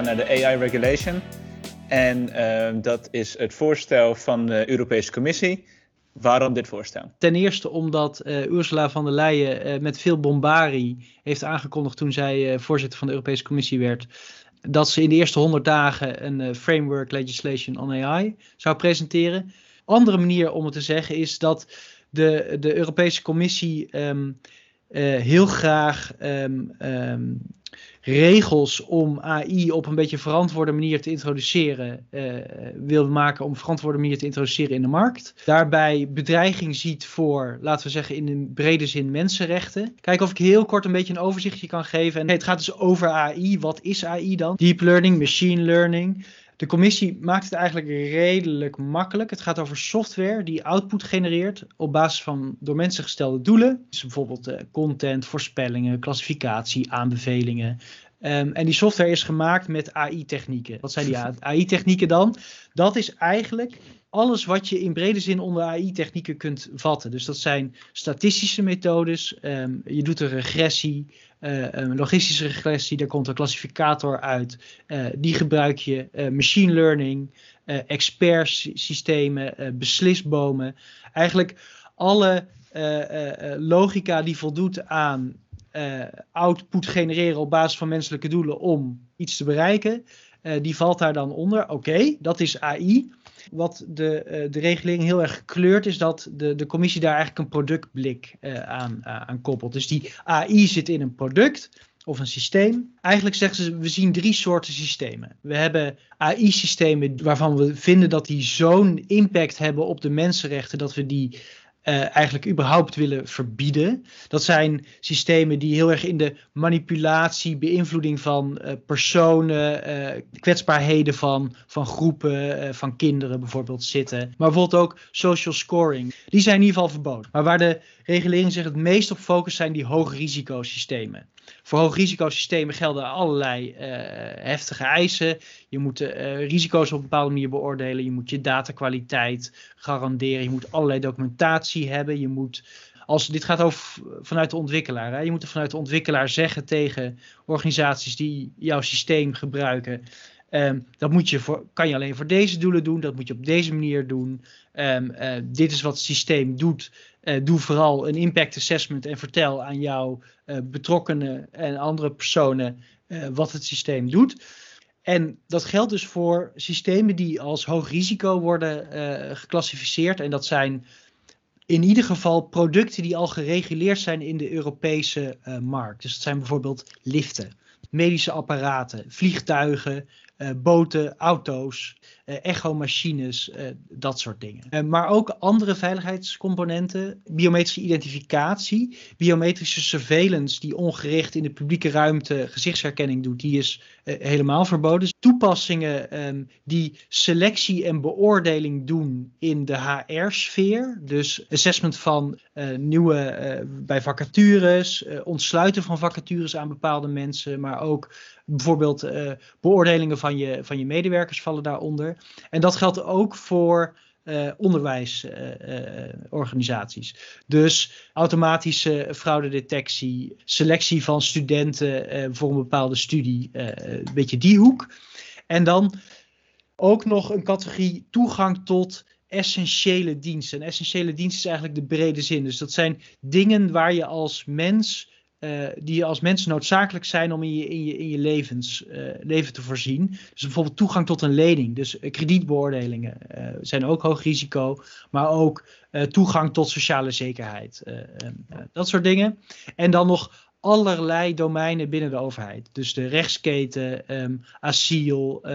naar de AI regulation. En ehm, dat is het voorstel van de Europese Commissie. Waarom dit voorstel? Ten eerste omdat uh, Ursula von der Leyen uh, met veel bombarie heeft aangekondigd toen zij uh, voorzitter van de Europese Commissie werd. Dat ze in de eerste 100 dagen een framework legislation on AI zou presenteren. Andere manier om het te zeggen is dat de, de Europese Commissie um, heel graag um, um, regels om AI op een beetje verantwoorde manier te introduceren, uh, wil maken om verantwoorde manier te introduceren in de markt. Daarbij bedreiging ziet voor, laten we zeggen, in een brede zin mensenrechten. Kijk of ik heel kort een beetje een overzichtje kan geven. En het gaat dus over AI. Wat is AI dan? Deep learning, machine learning. De commissie maakt het eigenlijk redelijk makkelijk. Het gaat over software die output genereert op basis van door mensen gestelde doelen. Dus bijvoorbeeld uh, content, voorspellingen, klassificatie, aanbevelingen. Um, en die software is gemaakt met AI-technieken. Wat zijn die AI-technieken dan? Dat is eigenlijk alles wat je in brede zin onder AI-technieken kunt vatten. Dus dat zijn statistische methodes. Um, je doet een regressie, uh, een logistische regressie. Daar komt een klassificator uit. Uh, die gebruik je. Uh, machine learning, expertsystemen, beslisbomen. Eigenlijk alle logica die voldoet aan output genereren op basis van menselijke doelen om iets te bereiken. die valt daar dan onder. Oké, dat is AI. Wat de, uh, de regulering heel erg gekleurd is dat de, de commissie daar eigenlijk een productblik uh, aan, uh, aan koppelt. Dus die AI zit in een product of een systeem. Eigenlijk zeggen ze, we zien drie soorten systemen. We hebben AI-systemen waarvan we vinden dat die zo'n impact hebben op de mensenrechten dat we die uh, eigenlijk überhaupt willen verbieden. Dat zijn systemen die heel erg in de manipulatie, beïnvloeding van uh, personen, uh, kwetsbaarheden van, van groepen, van kinderen bijvoorbeeld zitten. Maar bijvoorbeeld ook social scoring. Die zijn in ieder geval verboden. Maar waar de regulering zich het meest op focust zijn die hoogrisicosystemen. Voor hoogrisicosystemen gelden allerlei uh, heftige eisen. Je moet uh, risico's op een bepaalde manier beoordelen. Je moet je datakwaliteit garanderen. Je moet allerlei documentatie hebben. Je moet, als, dit gaat over vanuit de ontwikkelaar. Hè? Je moet er vanuit de ontwikkelaar zeggen tegen organisaties die jouw systeem gebruiken. Um, dat moet je kan je alleen voor deze doelen doen. Dat moet je op deze manier doen. Um, uh, dit is wat het systeem doet. Uh, doe vooral een impact assessment en vertel aan jouw uh, betrokkenen en andere personen wat het systeem doet. En dat geldt dus voor systemen die als hoog risico worden geclassificeerd. En dat zijn in ieder geval producten die al gereguleerd zijn in de Europese markt. Dus dat zijn bijvoorbeeld liften, medische apparaten, vliegtuigen, boten, auto's, uh, echomachines, uh, dat soort dingen. maar ook andere veiligheidscomponenten, biometrische identificatie, biometrische surveillance die ongericht in de publieke ruimte gezichtsherkenning doet, die is helemaal verboden. Dus toepassingen um, die selectie en beoordeling doen in de HR-sfeer, dus assessment van nieuwe bij vacatures, ontsluiten van vacatures aan bepaalde mensen, maar ook bijvoorbeeld uh, beoordelingen van je, van je medewerkers vallen daaronder. En dat geldt ook voor uh, onderwijsorganisaties. Dus automatische fraudedetectie, selectie van studenten voor een bepaalde studie, een beetje die hoek. En dan ook nog een categorie toegang tot essentiële diensten. En essentiële diensten is eigenlijk de brede zin. Dus dat zijn dingen waar je als mens uh, die als mensen noodzakelijk zijn om in je, in je, in je levens, uh, leven te voorzien. Dus bijvoorbeeld toegang tot een lening. Dus uh, kredietbeoordelingen zijn ook hoog risico. Maar ook toegang tot sociale zekerheid. dat soort dingen. En dan nog allerlei domeinen binnen de overheid. Dus de rechtsketen, um, asiel,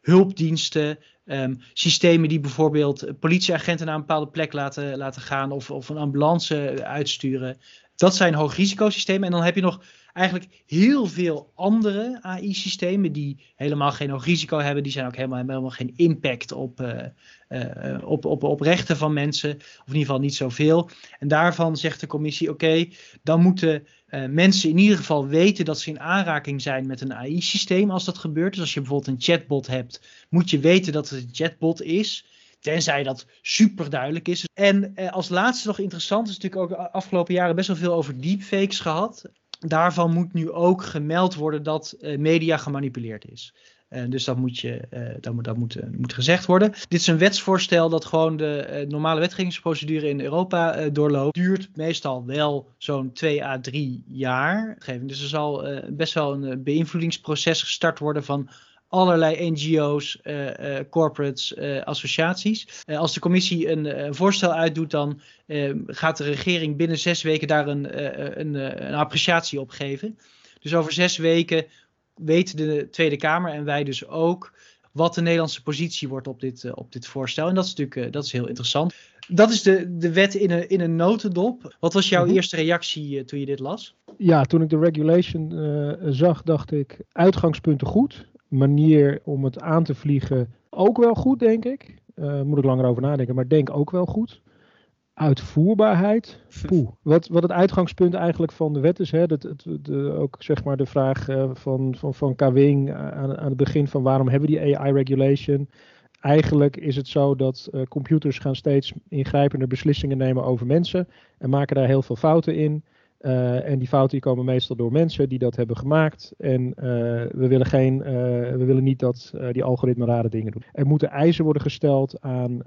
hulpdiensten. Um, systemen die bijvoorbeeld politieagenten naar een bepaalde plek laten, laten gaan of, of een ambulance uitsturen. Dat zijn hoogrisicosystemen. En dan heb je nog eigenlijk heel veel andere AI-systemen die helemaal geen hoog risico hebben. Die zijn ook helemaal, helemaal geen impact op, uh, uh, op, op, op rechten van mensen. Of in ieder geval niet zoveel. En daarvan zegt de commissie: oké, dan moeten uh, mensen in ieder geval weten dat ze in aanraking zijn met een AI-systeem als dat gebeurt. Dus als je bijvoorbeeld een chatbot hebt, moet je weten dat het een chatbot is. Tenzij dat super duidelijk is. En eh, als laatste nog interessant is natuurlijk ook afgelopen jaren best wel veel over deepfakes gehad. Daarvan moet nu ook gemeld worden dat eh, media gemanipuleerd is. dus dat, moet, je, dat, moet, dat moet, moet gezegd worden. Dit is een wetsvoorstel dat gewoon de normale wetgevingsprocedure in Europa doorloopt. Duurt meestal wel zo'n 2 à 3 jaar. Dus er zal best wel een beïnvloedingsproces gestart worden van allerlei NGO's, uh, uh, corporates, uh, associaties. als de commissie een voorstel uitdoet, dan gaat de regering binnen zes weken daar een, een, een, appreciatie op geven. Dus over zes weken weet de Tweede Kamer en wij dus ook wat de Nederlandse positie wordt op dit, op dit voorstel. En dat is natuurlijk dat is heel interessant. Dat is de, de wet in een, in een notendop. Wat was jouw mhm. eerste reactie toen je dit las? Ja, toen ik de regulation zag, dacht ik uitgangspunten goed manier om het aan te vliegen ook wel goed, denk ik. Uh, moet ik langer over nadenken, maar denk ook wel goed. Uitvoerbaarheid. Poeh. Wat, wat het uitgangspunt eigenlijk van de wet is. Hè, dat, het, de, ook zeg maar de vraag uh, van, van, van Kawing aan, aan het begin van waarom hebben we die AI-regulation. Eigenlijk is het zo dat uh, computers gaan steeds ingrijpender beslissingen nemen over mensen. En maken daar heel veel fouten in. Uh, en die fouten komen meestal door mensen die dat hebben gemaakt. En uh, we, willen geen, uh, we willen niet dat die algoritmen rare dingen doen. Er moeten eisen worden gesteld aan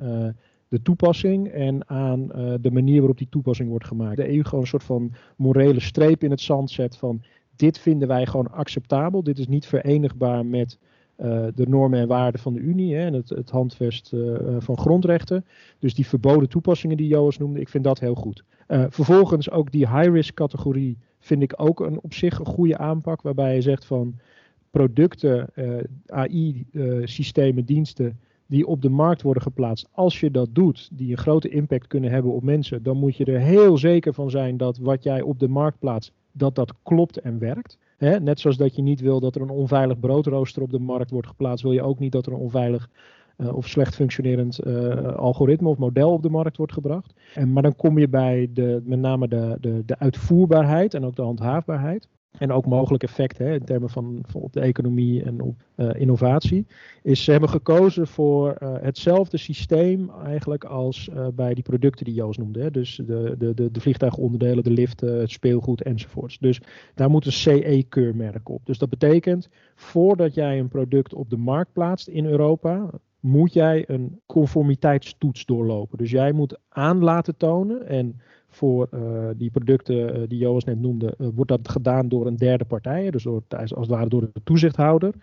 de toepassing en aan de manier waarop die toepassing wordt gemaakt. De EU gewoon een soort van morele streep in het zand zet van dit vinden wij gewoon acceptabel. Dit is niet verenigbaar met de normen en waarden van de Unie hè, en het, het handvest van grondrechten. Dus die verboden toepassingen die Joas noemde, ik vind dat heel goed. Vervolgens ook die high-risk categorie vind ik ook een, op zich een goede aanpak. Waarbij je zegt van producten, eh, AI-systemen, diensten die op de markt worden geplaatst. Als je dat doet, die een grote impact kunnen hebben op mensen, dan moet je er heel zeker van zijn dat wat jij op de markt plaatst, dat dat klopt en werkt. Net zoals dat je niet wil dat er een onveilig broodrooster op de markt wordt geplaatst, wil je ook niet dat er een onveilig uh, of slecht functionerend uh, algoritme of model op de markt wordt gebracht. En, maar dan kom je bij de, met name de, de, de uitvoerbaarheid en ook de handhaafbaarheid. En ook mogelijk effecten hè, in termen van, op de economie en op uh, innovatie. Is ze hebben gekozen voor uh, hetzelfde systeem eigenlijk als uh, bij die producten die Joost noemde. Hè. Dus de, de, de, de vliegtuigonderdelen, de liften, het speelgoed enzovoorts. Dus daar moet een CE-keurmerk op. Dus dat betekent voordat jij een product op de markt plaatst in Europa, moet jij een conformiteitstoets doorlopen. Dus jij moet aan laten tonen en voor uh, die producten uh, die Joas net noemde, uh, wordt dat gedaan door een derde partij, dus als het ware door de toezichthouder.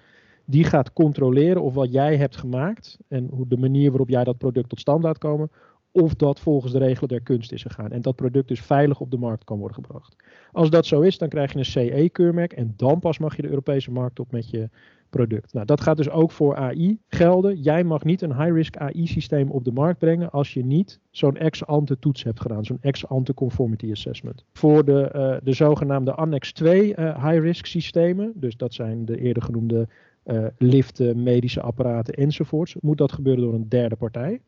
Die gaat controleren of wat jij hebt gemaakt en hoe de manier waarop jij dat product tot stand laat komen, of dat volgens de regelen der kunst is gegaan. En dat product dus veilig op de markt kan worden gebracht. Als dat zo is, dan krijg je een CE-keurmerk en dan pas mag je de Europese markt op met je product. Nou, dat gaat dus ook voor AI gelden. Jij mag niet een high-risk AI-systeem op de markt brengen als je niet zo'n ex-ante toets hebt gedaan, zo'n ex-ante conformity assessment. Voor de, uh, de zogenaamde Annex 2 uh, eh, high-risk systemen, dus dat zijn de eerder genoemde uh, liften, medische apparaten enzovoorts, moet dat gebeuren door een derde partij.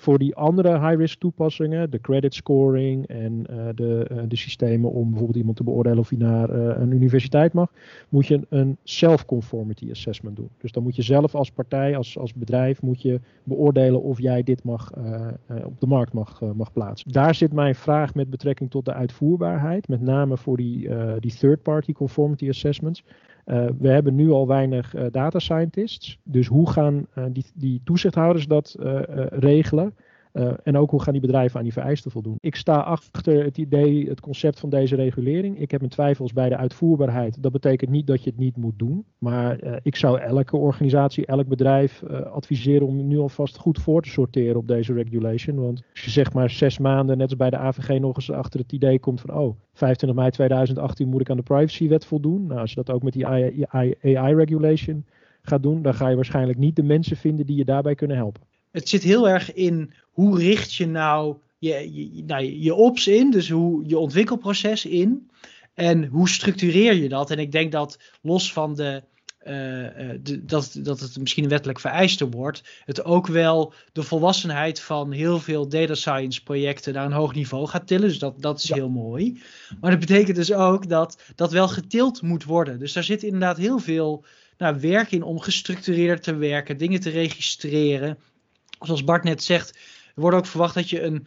Voor die andere high-risk toepassingen, de credit scoring en uh, de, uh, de systemen om bijvoorbeeld iemand te beoordelen of hij naar uh, een universiteit mag, moet je een self-conformity assessment doen. Dus dan moet je zelf als partij, als, als bedrijf, moet je beoordelen of jij dit mag, op de markt mag, mag plaatsen. Daar zit mijn vraag met betrekking tot de uitvoerbaarheid, met name voor die, die third-party conformity assessments. Uh, we hebben nu al weinig uh, data scientists. Dus hoe gaan uh, die, die, toezichthouders dat regelen? En ook hoe gaan die bedrijven aan die vereisten voldoen? Ik sta achter het idee, het concept van deze regulering. Ik heb mijn twijfels bij de uitvoerbaarheid. Dat betekent niet dat je het niet moet doen. Maar ik zou elke organisatie, elk bedrijf adviseren om nu alvast goed voor te sorteren op deze regulation. Want als je zeg maar zes maanden, net als bij de AVG, nog eens achter het idee komt van oh, 25 mei 2018 moet ik aan de privacywet voldoen. Nou, als je dat ook met die AI-regulation gaat doen, dan ga je waarschijnlijk niet de mensen vinden die je daarbij kunnen helpen. Het zit heel erg in hoe richt je nou je, je, nou, je ops in, dus hoe je ontwikkelproces in. En hoe structureer je dat? En ik denk dat los van de uh, dat, dat het misschien een wettelijk vereiste wordt, het ook wel de volwassenheid van heel veel data science projecten naar een hoog niveau gaat tillen. Dus dat, dat is heel mooi. Maar dat betekent dus ook dat dat wel getild moet worden. Dus daar zit inderdaad heel veel nou, werk in om gestructureerd te werken, dingen te registreren. Zoals Bart net zegt, er wordt ook verwacht dat je een,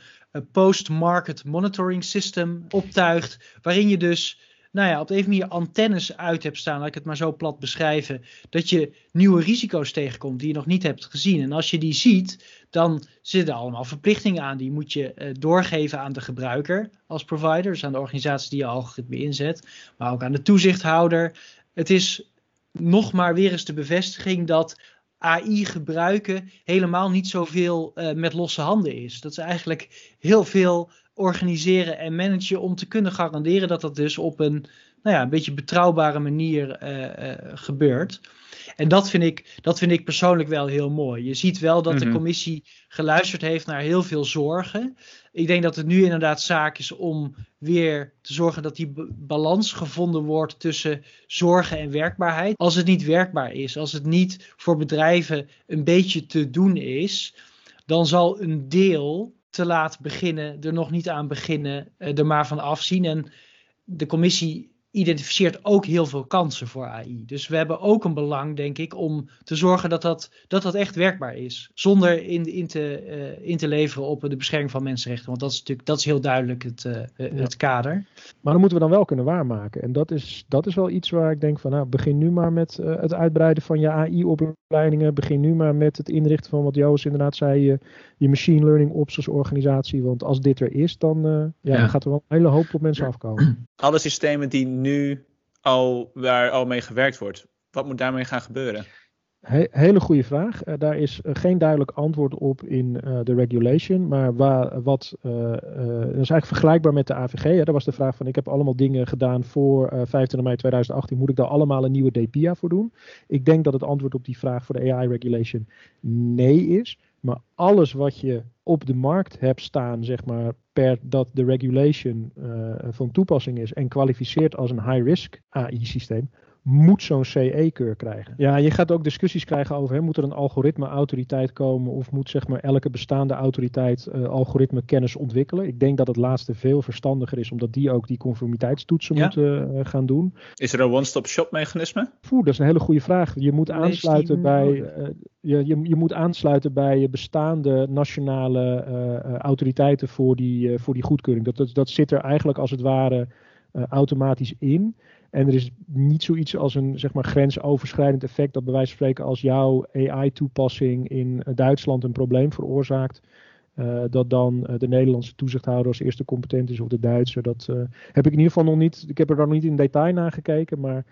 post-market monitoring system optuigt, waarin je dus nou ja, op de een manier antennes uit hebt staan, laat ik het maar zo plat beschrijven, dat je nieuwe risico's tegenkomt die je nog niet hebt gezien. En als je die ziet, dan zitten er allemaal verplichtingen aan. Die moet je uh, doorgeven aan de gebruiker als provider, dus aan de organisatie die je algoritme inzet, maar ook aan de toezichthouder. Het is nog maar weer eens de bevestiging dat AI gebruiken helemaal niet zoveel uh, met losse handen is. Dat is eigenlijk heel veel organiseren en managen om te kunnen garanderen dat dat dus op een, nou ja, een beetje betrouwbare manier uh, uh, gebeurt. En dat vind, ik, dat vind ik persoonlijk wel heel mooi. Je ziet wel dat de Mhm. commissie geluisterd heeft naar heel veel zorgen. Ik denk dat het nu inderdaad zaak is om weer te zorgen dat die balans gevonden wordt tussen zorgen en werkbaarheid. Als het niet werkbaar is, als het niet voor bedrijven een beetje te doen is, dan zal een deel te laat beginnen, er nog niet aan beginnen, eh, er maar van afzien. En de commissie identificeert ook heel veel kansen voor AI. Dus we hebben ook een belang, denk ik, om te zorgen dat dat, dat, dat echt werkbaar is. Zonder in, in, te, eh, in te leveren op de bescherming van mensenrechten. Want dat is natuurlijk dat is heel duidelijk het, eh, eh, het kader. Maar dan moeten we dan wel kunnen waarmaken. En dat is, dat is wel iets waar ik denk van, nou, begin nu maar met het uitbreiden van je AI-opleidingen. Begin nu maar met het inrichten van wat Joost inderdaad zei, je, machine learning ops als organisatie. Want als dit er is, dan, eh, ja, Ja. dan gaat er wel een hele hoop op mensen afkomen. Alle systemen die nu al, waar al mee gewerkt wordt, wat moet daarmee gaan gebeuren? He- hele goede vraag. Eh, daar is eh, geen duidelijk antwoord op in eh, de regulation. Maar waar, wat, dat is eigenlijk vergelijkbaar met de AVG. Hè. Daar was de vraag van, ik heb allemaal dingen gedaan voor eh 25 mei 2018. Moet ik daar allemaal een nieuwe DPIA voor doen? Ik denk dat het antwoord op die vraag voor de AI regulation nee is. Maar alles wat je op de markt hebt staan, zeg maar, per dat de regulation eh, van toepassing is en kwalificeert als een high-risk AI-systeem, moet zo'n CE-keur krijgen. Ja, je gaat ook discussies krijgen over, hè, moet er een algoritme-autoriteit komen of moet zeg maar elke bestaande autoriteit eh algoritme-kennis ontwikkelen? Ik denk dat het laatste veel verstandiger is, omdat die ook die conformiteitstoetsen Ja. moeten eh, gaan doen. Is er een one-stop-shop mechanisme? Poeh, dat is een hele goede vraag. Je moet aansluiten bij, eh, je, je, je moet aansluiten bij bestaande nationale autoriteiten voor die, eh, voor die goedkeuring. Dat, dat, dat zit er eigenlijk als het ware eh, automatisch in. En er is niet zoiets als een zeg maar, grensoverschrijdend effect dat bij wijze van spreken als jouw AI-toepassing in eh, Duitsland een probleem veroorzaakt. eh, dat dan de Nederlandse toezichthouder als eerste competent is of de Duitse. Dat heb ik in ieder geval nog niet. Ik heb er dan nog niet in detail naar gekeken. Maar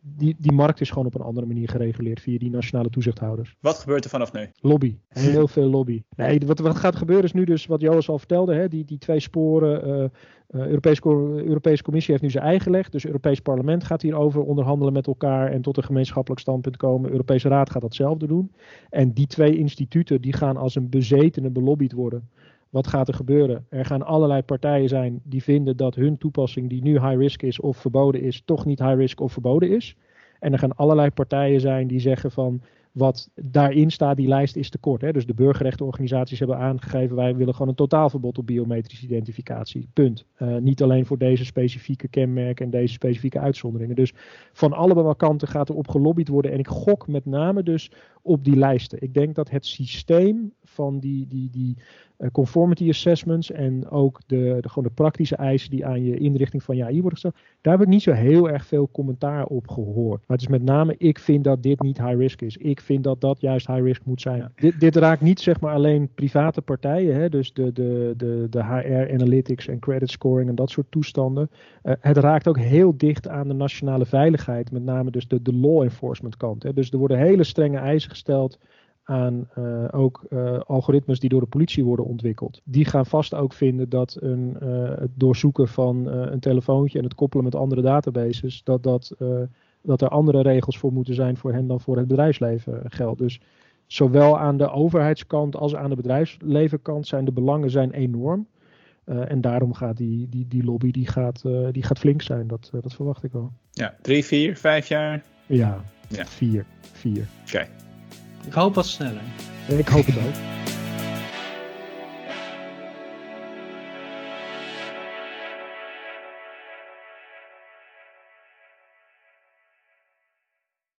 die, die markt is gewoon op een andere manier gereguleerd via die nationale toezichthouders. Wat gebeurt er vanaf nu? Lobby. Heel veel lobby. Nee, wat, wat gaat gebeuren is nu dus wat Joris al vertelde. Hè, die, die twee sporen. Eh eh, Europese, Europese Commissie heeft nu zijn eigen gelegd. Dus het Europees Parlement gaat hierover onderhandelen met elkaar en tot een gemeenschappelijk standpunt komen. De Europese Raad gaat datzelfde doen. En die twee instituten die gaan als een bezetene belobbyd worden. Wat gaat er gebeuren? Er gaan allerlei partijen zijn die vinden dat hun toepassing, die nu high risk is of verboden is, toch niet high risk of verboden is. En er gaan allerlei partijen zijn die zeggen van wat daarin staat, die lijst is te kort. Hè? Dus de burgerrechtenorganisaties hebben aangegeven, wij willen gewoon een totaalverbod op biometrische identificatie. Punt. Eh, niet alleen voor deze specifieke kenmerken en deze specifieke uitzonderingen. Dus van allebei kanten gaat er op gelobbyd worden. En ik gok met name dus op die lijsten. Ik denk dat het systeem van die, die, die eh, conformity assessments en ook de, de, gewoon de praktische eisen die aan je inrichting van je AI worden gesteld, daar heb ik niet zo heel erg veel commentaar op gehoord. Maar het is met name, ik vind dat dit niet high risk is. Ik vind dat dat juist high risk moet zijn. Dit, dit raakt niet zeg maar alleen private partijen, hè, dus de, de, de, de HR analytics en credit scoring en dat soort toestanden. Eh, het raakt ook heel dicht aan de nationale veiligheid, met name dus de, de law enforcement kant. Hè. Dus er worden hele strenge eisen gesteld aan uh, ook uh, algoritmes die door de politie worden ontwikkeld. Die gaan vast ook vinden dat een, uh, het doorzoeken van een telefoontje en het koppelen met andere databases, dat, dat, dat er andere regels voor moeten zijn voor hen dan voor het bedrijfsleven geldt. Dus zowel aan de overheidskant als aan de bedrijfslevenkant zijn de belangen zijn enorm. Uh, en daarom gaat die, die, die lobby die gaat, uh, die gaat flink zijn. Dat, uh, dat verwacht ik wel. Ja, drie, vier, vijf jaar? Ja, ja. vier. vier. Oké. Okay. Ik hoop wat sneller. Ik hoop het ook.